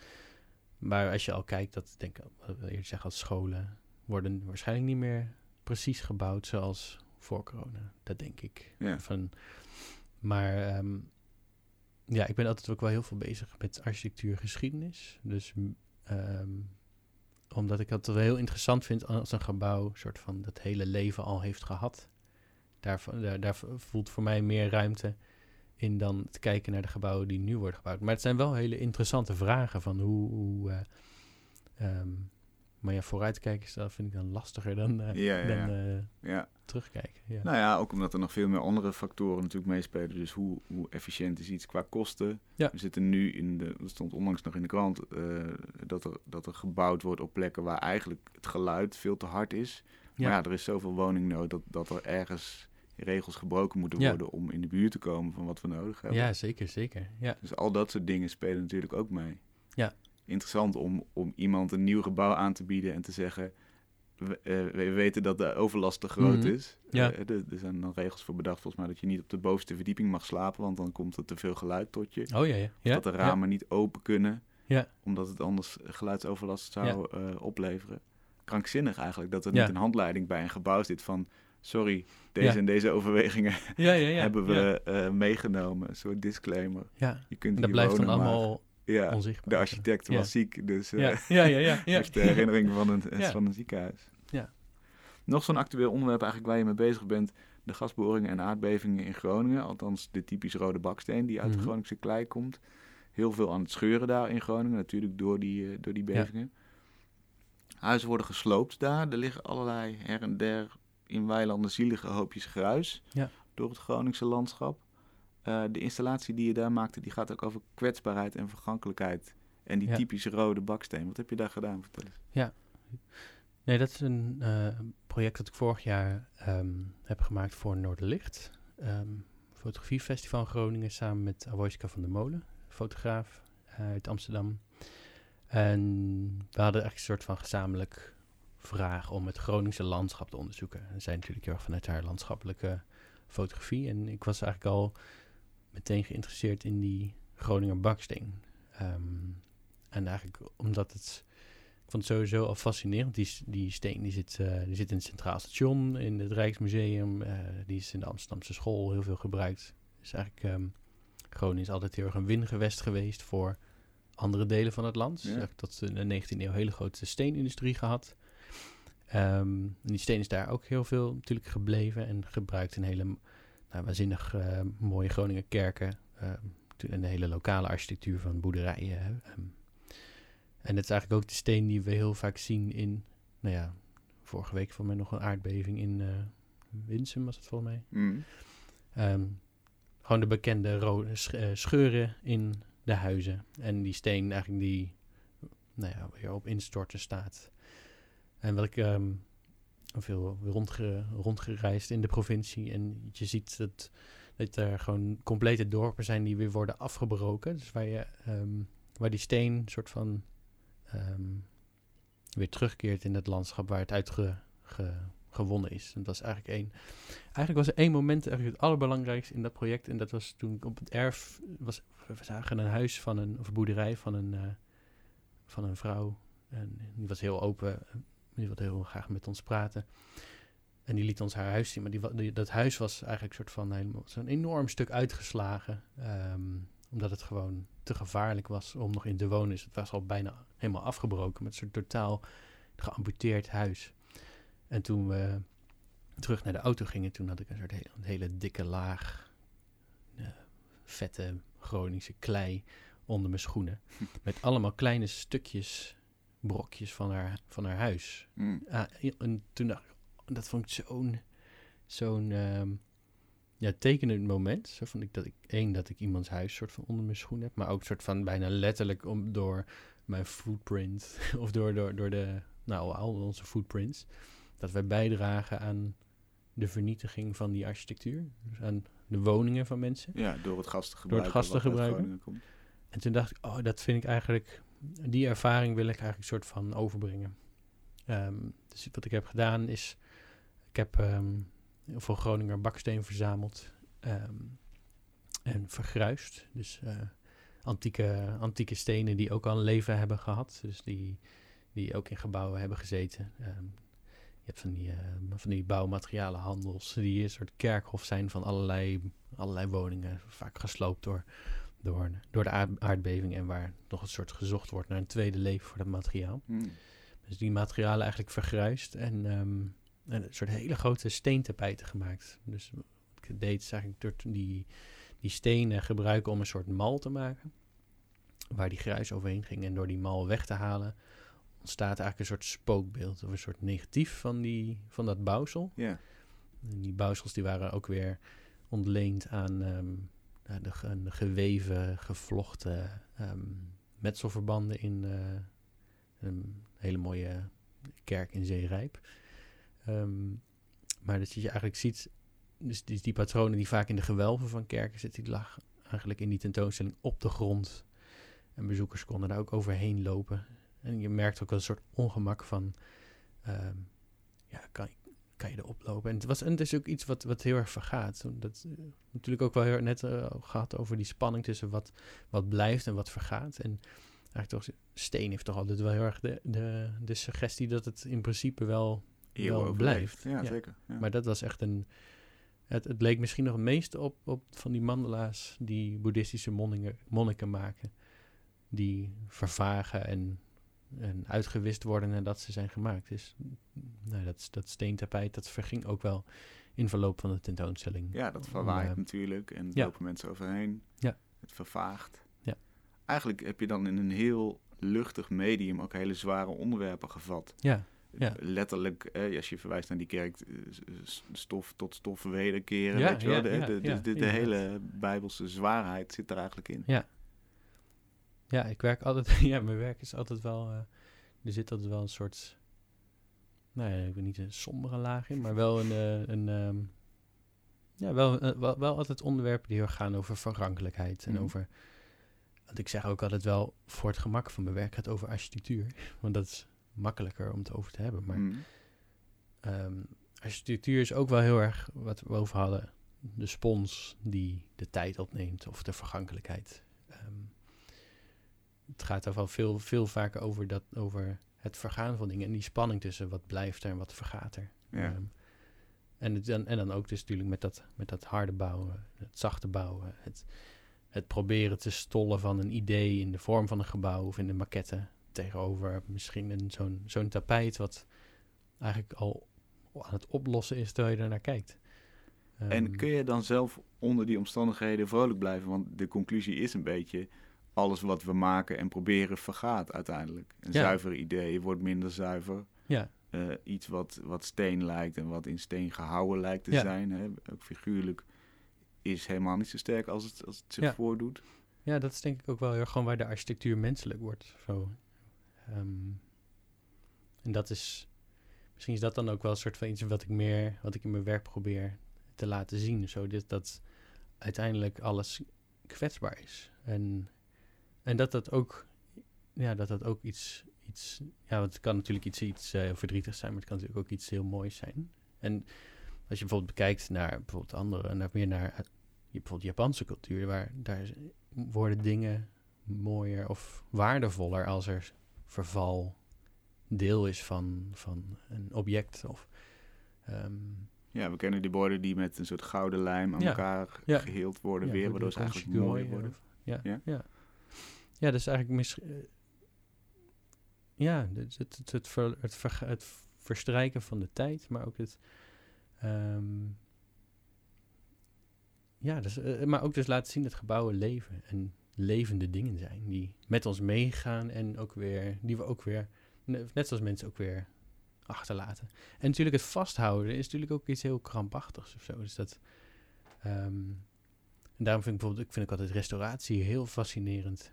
maar als je al kijkt, dat denk ik, eerder zeggen als scholen, worden waarschijnlijk niet meer precies gebouwd zoals voor corona. Dat denk ik. Ja. Van, maar ehm, ja, ik ben altijd ook wel heel veel bezig met architectuurgeschiedenis. Dus m, ehm, omdat ik het wel heel interessant vind als een gebouw soort van dat hele leven al heeft gehad. Daar, daar, daar voelt voor mij meer ruimte in dan te kijken naar de gebouwen die nu worden gebouwd. Maar het zijn wel hele interessante vragen van hoe... hoe eh, ehm, maar ja, vooruitkijken is dat vind ik dan lastiger dan, eh, Ja, ja, dan eh, Ja. terugkijken. Ja. Nou ja, ook omdat er nog veel meer andere factoren natuurlijk meespelen. Dus hoe, hoe efficiënt is iets qua kosten? Ja. We zitten nu in de, dat stond onlangs nog in de krant, eh, dat, er, dat er gebouwd wordt op plekken waar eigenlijk het geluid veel te hard is. Maar Ja. er is zoveel woningnood dat, dat er ergens regels gebroken moeten worden om in de buurt te komen van wat we nodig hebben. ja, zeker, zeker. Ja. Dus al dat soort dingen spelen natuurlijk ook mee. Ja. Interessant om, om iemand een nieuw gebouw aan te bieden en te zeggen... We, eh, we weten dat de overlast te groot Mhm. is. Ja. Eh, er, er zijn dan regels voor bedacht volgens mij dat je niet op de bovenste verdieping mag slapen... want dan komt er te veel geluid tot je. Oh ja, ja. ja. dat de ramen niet open kunnen, Ja. omdat het anders geluidsoverlast zou eh, opleveren. Krankzinnig eigenlijk dat er niet een handleiding bij een gebouw zit van... sorry, deze Ja. en deze overwegingen Ja, ja, ja. hebben we meegenomen. Een soort disclaimer. Ja, Je kunt en dat blijft dan allemaal Ja, onzichtbaar. de architect Ja. was ziek, dus eh Ja, ja, ja, ja. ja. heeft de herinnering van een, Ja. van een ziekenhuis. Ja. Nog zo'n actueel onderwerp eigenlijk waar je mee bezig bent. De gasboringen en aardbevingen in Groningen. Althans de typisch rode baksteen die uit Mhm. de Groningse klei komt. Heel veel aan het scheuren daar in Groningen. Natuurlijk door die, eh, door die bevingen. Huizen worden gesloopt daar. Er liggen allerlei her en der in weilanden zielige hoopjes gruis. Ja. Door het Groningse landschap. Eh, de installatie die je daar maakte, die gaat ook over kwetsbaarheid en vergankelijkheid. En die Ja. typische rode baksteen. Wat heb je daar gedaan? Vertel eens. Nee, dat is een eh, project dat ik vorig jaar ehm, heb gemaakt voor Noorderlicht. Ehm fotografiefestival in Groningen samen met Avoiska van der Molen, fotograaf uit Amsterdam. En we hadden eigenlijk een soort van gezamenlijk vraag om het Groningse landschap te onderzoeken. En zij natuurlijk heel erg vanuit haar landschappelijke fotografie. En ik was eigenlijk al meteen geïnteresseerd in die Groninger baksteen. Ehm, en eigenlijk omdat het ik vond het sowieso al fascinerend. Die, die steen die zit, eh, die zit in het Centraal Station, in het Rijksmuseum. eh, die is in de Amsterdamse school heel veel gebruikt. Dus eigenlijk, ehm Groningen is altijd heel erg een wingewest geweest voor andere delen van het land. Ja. eigenlijk tot in de 19e eeuw een hele grote steenindustrie gehad. Ehm, en die steen is daar ook heel veel natuurlijk gebleven en gebruikt in hele nou, waanzinnig eh, mooie Groninger kerken. ehm, en de hele lokale architectuur van boerderijen. hè. Ehm, en dat is eigenlijk ook de steen die we heel vaak zien in, nou ja, vorige week voor mij nog een aardbeving in eh Winsum was het volgens mij. Mm. Ehm, gewoon de bekende rode sch- eh, scheuren in de huizen. En die steen eigenlijk die, nou ja, weer op instorten staat. En wat ik ehm, veel rondge, rondgereisd in de provincie. En je ziet dat, dat er gewoon complete dorpen zijn die weer worden afgebroken. Dus waar, je, ehm, waar die steen soort van ehm, weer terugkeert in het landschap waar het uit ge- ge- gewonnen is. En dat was eigenlijk één. Eigenlijk was er één moment eigenlijk het allerbelangrijkste in dat project. En dat was toen ik op het erf was. We zagen een huis van een, of een boerderij van een, eh, van een vrouw. En die was heel open. Die wilde heel graag met ons praten. En die liet ons haar huis zien. Maar die, dat huis was eigenlijk soort van helemaal zo'n enorm stuk uitgeslagen. ehm, omdat het gewoon te gevaarlijk was om nog in te wonen. Dus het was al bijna helemaal afgebroken. Met een soort totaal geamputeerd huis. En toen we terug naar de auto gingen, toen had ik een soort een hele dikke laag eh, vette Groningse klei onder mijn schoenen. Met allemaal kleine stukjes, brokjes van haar, van haar huis. Mm. Ah, en toen dacht ik, oh, dat vond ik zo'n, zo'n ehm, ja, tekenend moment. Zo vond ik dat ik, één, dat ik iemands huis soort van onder mijn schoen heb. Maar ook soort van bijna letterlijk om, door mijn footprint of door, door, door de, nou, al onze footprints, dat wij bijdragen aan de vernietiging van die architectuur. Dus aan de woningen van mensen. Ja, door het gas te Door het gebruiken. gas te gebruiken. En toen dacht ik, oh, dat vind ik eigenlijk, die ervaring wil ik eigenlijk soort van overbrengen. Ehm, dus wat ik heb gedaan is, ik heb ehm veel Groninger baksteen verzameld ehm, en vergruist. Dus eh, antieke, antieke stenen die ook al een leven hebben gehad. Dus die, die ook in gebouwen hebben gezeten. Je hebt van die, eh, van die bouwmaterialenhandels die een soort kerkhof zijn van allerlei, allerlei woningen. Vaak gesloopt door, door, door de aard- aardbeving en waar nog een soort gezocht wordt naar een tweede leven voor dat materiaal. Hmm. Dus die materialen eigenlijk vergruist en, ehm, en een soort hele grote steentapijten gemaakt. Dus wat ik deed is eigenlijk door die, die stenen gebruiken om een soort mal te maken. Waar die gruis overheen ging. En door die mal weg te halen ontstaat eigenlijk een soort spookbeeld. Of een soort negatief van, die, van dat bouwsel. Ja. En die bouwsels die waren ook weer ontleend aan ehm, de, ge- de geweven, gevlochten ehm, metselverbanden in eh, een hele mooie kerk in Zeerijp. Ehm, maar dat je eigenlijk ziet, dus die, patronen die vaak in de gewelven van kerken zitten, die lag eigenlijk in die tentoonstelling op de grond. En bezoekers konden daar ook overheen lopen. En je merkt ook een soort ongemak van, ehm, ja, kan, kan je erop lopen? En het, was, en het is ook iets wat, wat heel erg vergaat. Dat eh, natuurlijk ook wel heel, net eh, gehad over die spanning tussen wat, wat blijft en wat vergaat. En eigenlijk toch, steen heeft toch altijd wel heel erg de, de, de suggestie dat het in principe wel, wel blijft. Ja, Ja. zeker. Ja. Maar dat was echt een. Het, het leek misschien nog het meeste op, op van die mandala's die boeddhistische monniken, monniken maken. Die vervagen en, en uitgewist worden nadat ze zijn gemaakt. Dus nou, dat, dat steentapijt, dat verging ook wel in verloop van de tentoonstelling. Ja, dat verwaait natuurlijk en ja. lopen mensen overheen. Ja. Het vervaagt. Ja. Eigenlijk heb je dan in een heel luchtig medium ook hele zware onderwerpen gevat. Ja, Ja. Letterlijk, eh, als je verwijst naar die kerk, eh, stof tot stof wederkeren. Ja, weet je wel? De, de, hele bijbelse zwaarheid zit er eigenlijk in. ja, ik werk altijd. Ja, mijn werk is altijd wel. eh, er zit altijd wel een soort. Nou ja, ik weet niet een sombere laag in, maar wel een. eh, een ehm, ja, wel, eh, wel, wel altijd onderwerpen die heel gaan over vergankelijkheid. En Mhm. over. Want ik zeg ook altijd wel voor het gemak van mijn werk gaat over architectuur. Want dat is makkelijker om het over te hebben. Maar Mm. Ehm, architectuur is ook wel heel erg wat we over hadden. De spons die de tijd opneemt of de vergankelijkheid. Ehm, het gaat wel veel, veel vaker over, dat, over het vergaan van dingen en die spanning tussen wat blijft er en wat vergaat er. Ja. Ehm, en, het, dan, en dan ook dus natuurlijk met dat, met dat harde bouwen, het zachte bouwen, het, het proberen te stollen van een idee in de vorm van een gebouw of in de maquette tegenover misschien een, zo'n, zo'n tapijt wat eigenlijk al aan het oplossen is terwijl je er naar kijkt. En Ehm, kun je dan zelf onder die omstandigheden vrolijk blijven? Want de conclusie is een beetje, alles wat we maken en proberen vergaat uiteindelijk. Een Ja. zuiver idee wordt minder zuiver. Ja, Eh, iets wat, wat steen lijkt en wat in steen gehouden lijkt te Ja. zijn, hè, ook figuurlijk, is helemaal niet zo sterk als het, als het zich voordoet. ja, dat is denk ik ook wel heel gewoon waar de architectuur menselijk wordt. Zo. Ehm, en dat is, misschien is dat dan ook wel een soort van iets wat ik meer, wat ik in mijn werk probeer te laten zien. Zo, dit, dat uiteindelijk alles kwetsbaar is. En, en dat dat ook, ja, dat dat ook iets, iets ja, want het kan natuurlijk iets, iets eh, verdrietigs zijn, maar het kan natuurlijk ook iets heel moois zijn. En als je bijvoorbeeld bekijkt naar bijvoorbeeld andere, naar meer naar eh, bijvoorbeeld Japanse cultuur, waar daar worden dingen mooier of waardevoller als er verval deel is van, van een object. Of, ehm, Ja, we kennen die borden die met een soort gouden lijm aan Ja. elkaar Ja. geheeld worden ja, weer, waardoor ze eigenlijk of- worden. Ja, Ja? Ja. dus eigenlijk eh, ja, het, het, het, het, ver- het, verstrijken van de tijd, maar ook het, ehm, ja, dus, eh, maar ook dus laten zien dat gebouwen leven en levende dingen zijn die met ons meegaan en ook weer, die we ook weer, ne- net zoals mensen ook weer achterlaten. En natuurlijk het vasthouden is natuurlijk ook iets heel krampachtigs of zo. Dus dat, ehm, en daarom vind ik bijvoorbeeld, ik vind ik altijd restauratie heel fascinerend.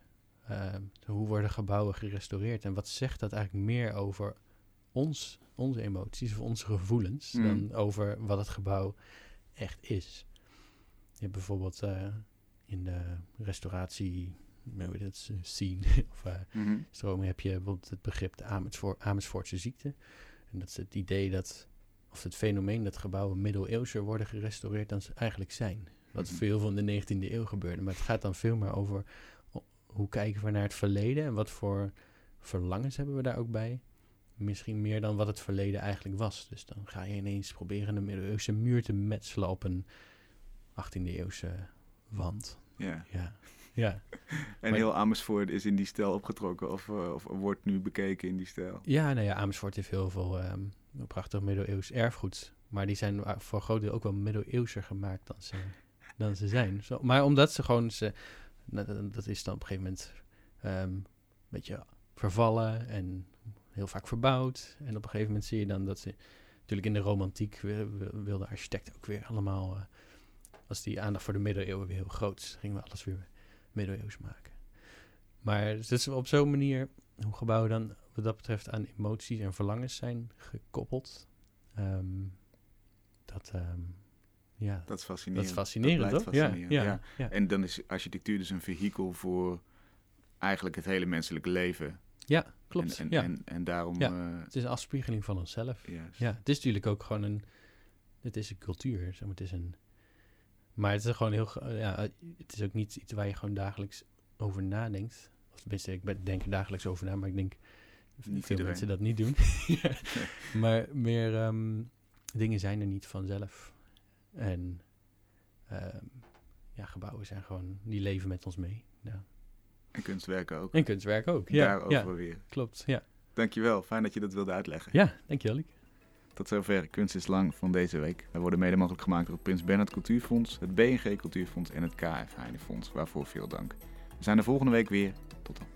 Ehm, hoe worden gebouwen gerestaureerd en wat zegt dat eigenlijk meer over ons, onze emoties of onze gevoelens Mm. dan over wat het gebouw echt is. Je hebt bijvoorbeeld eh, in de restauratie, heet het, scene of eh, Mhm. stroming heb je bijvoorbeeld het begrip de Amersfoort, Amersfoortse ziekte. En dat is het idee dat, of het fenomeen dat gebouwen middeleeuwser worden gerestaureerd dan ze eigenlijk zijn. Wat Mhm. veel van de 19e eeuw gebeurde. Maar het gaat dan veel meer over hoe kijken we naar het verleden en wat voor verlangens hebben we daar ook bij. Misschien meer dan wat het verleden eigenlijk was. Dus dan ga je ineens proberen een middeleeuwse muur te metselen op een 18e eeuwse wand. Ja. Ja, ja. En Maar- heel Amersfoort is in die stijl opgetrokken of, eh, of wordt nu bekeken in die stijl. Ja, nou ja, Amersfoort heeft heel veel ehm, prachtig middeleeuws erfgoed. Maar die zijn voor een groot deel ook wel middeleeuwser gemaakt dan ze, dan ze zijn. Zo, maar omdat ze gewoon, ze, dat, is dan op een gegeven moment ehm, een beetje vervallen en heel vaak verbouwd. En op een gegeven moment zie je dan dat ze, natuurlijk in de romantiek wi- wi- wilde architecten ook weer allemaal, eh, als die aandacht voor de middeleeuwen weer heel groot gingen we alles weer middeleeuws maken. Maar het is op zo'n manier hoe gebouwen dan wat dat betreft aan emoties en verlangens zijn gekoppeld. Ehm, dat, ehm, ja, Dat is fascinerend. dat is fascinerend, toch? Ja, fascinerend, ja, ja. ja. En dan is architectuur dus een vehikel voor eigenlijk het hele menselijke leven. Ja, klopt. En, en, ja. en, en daarom... Ja. eh, het is een afspiegeling van onszelf. juist. Ja, het is natuurlijk ook gewoon een... Het is een cultuur, zeg maar. Het is een... Maar het is gewoon heel... Ja, het is ook niet iets waar je gewoon dagelijks over nadenkt. Of tenminste, ik denk er dagelijks over na, maar ik denk... Niet veel iedereen. mensen dat niet doen. Ja. Maar meer ehm, dingen zijn er niet vanzelf. En ehm, ja, gebouwen zijn gewoon... Die leven met ons mee. Ja. En kunstwerken ook. En kunstwerk ook. Ja, Daarover ja weer. klopt. Ja, Dankjewel, fijn dat je dat wilde uitleggen. ja dankjewel. Liek. Tot zover Kunst is Lang van deze week. Wij worden mede mogelijk gemaakt door het Prins Bernhard Cultuurfonds, het BNG Cultuurfonds en het KF Heinefonds, waarvoor veel dank. We zijn er volgende week weer. Tot dan.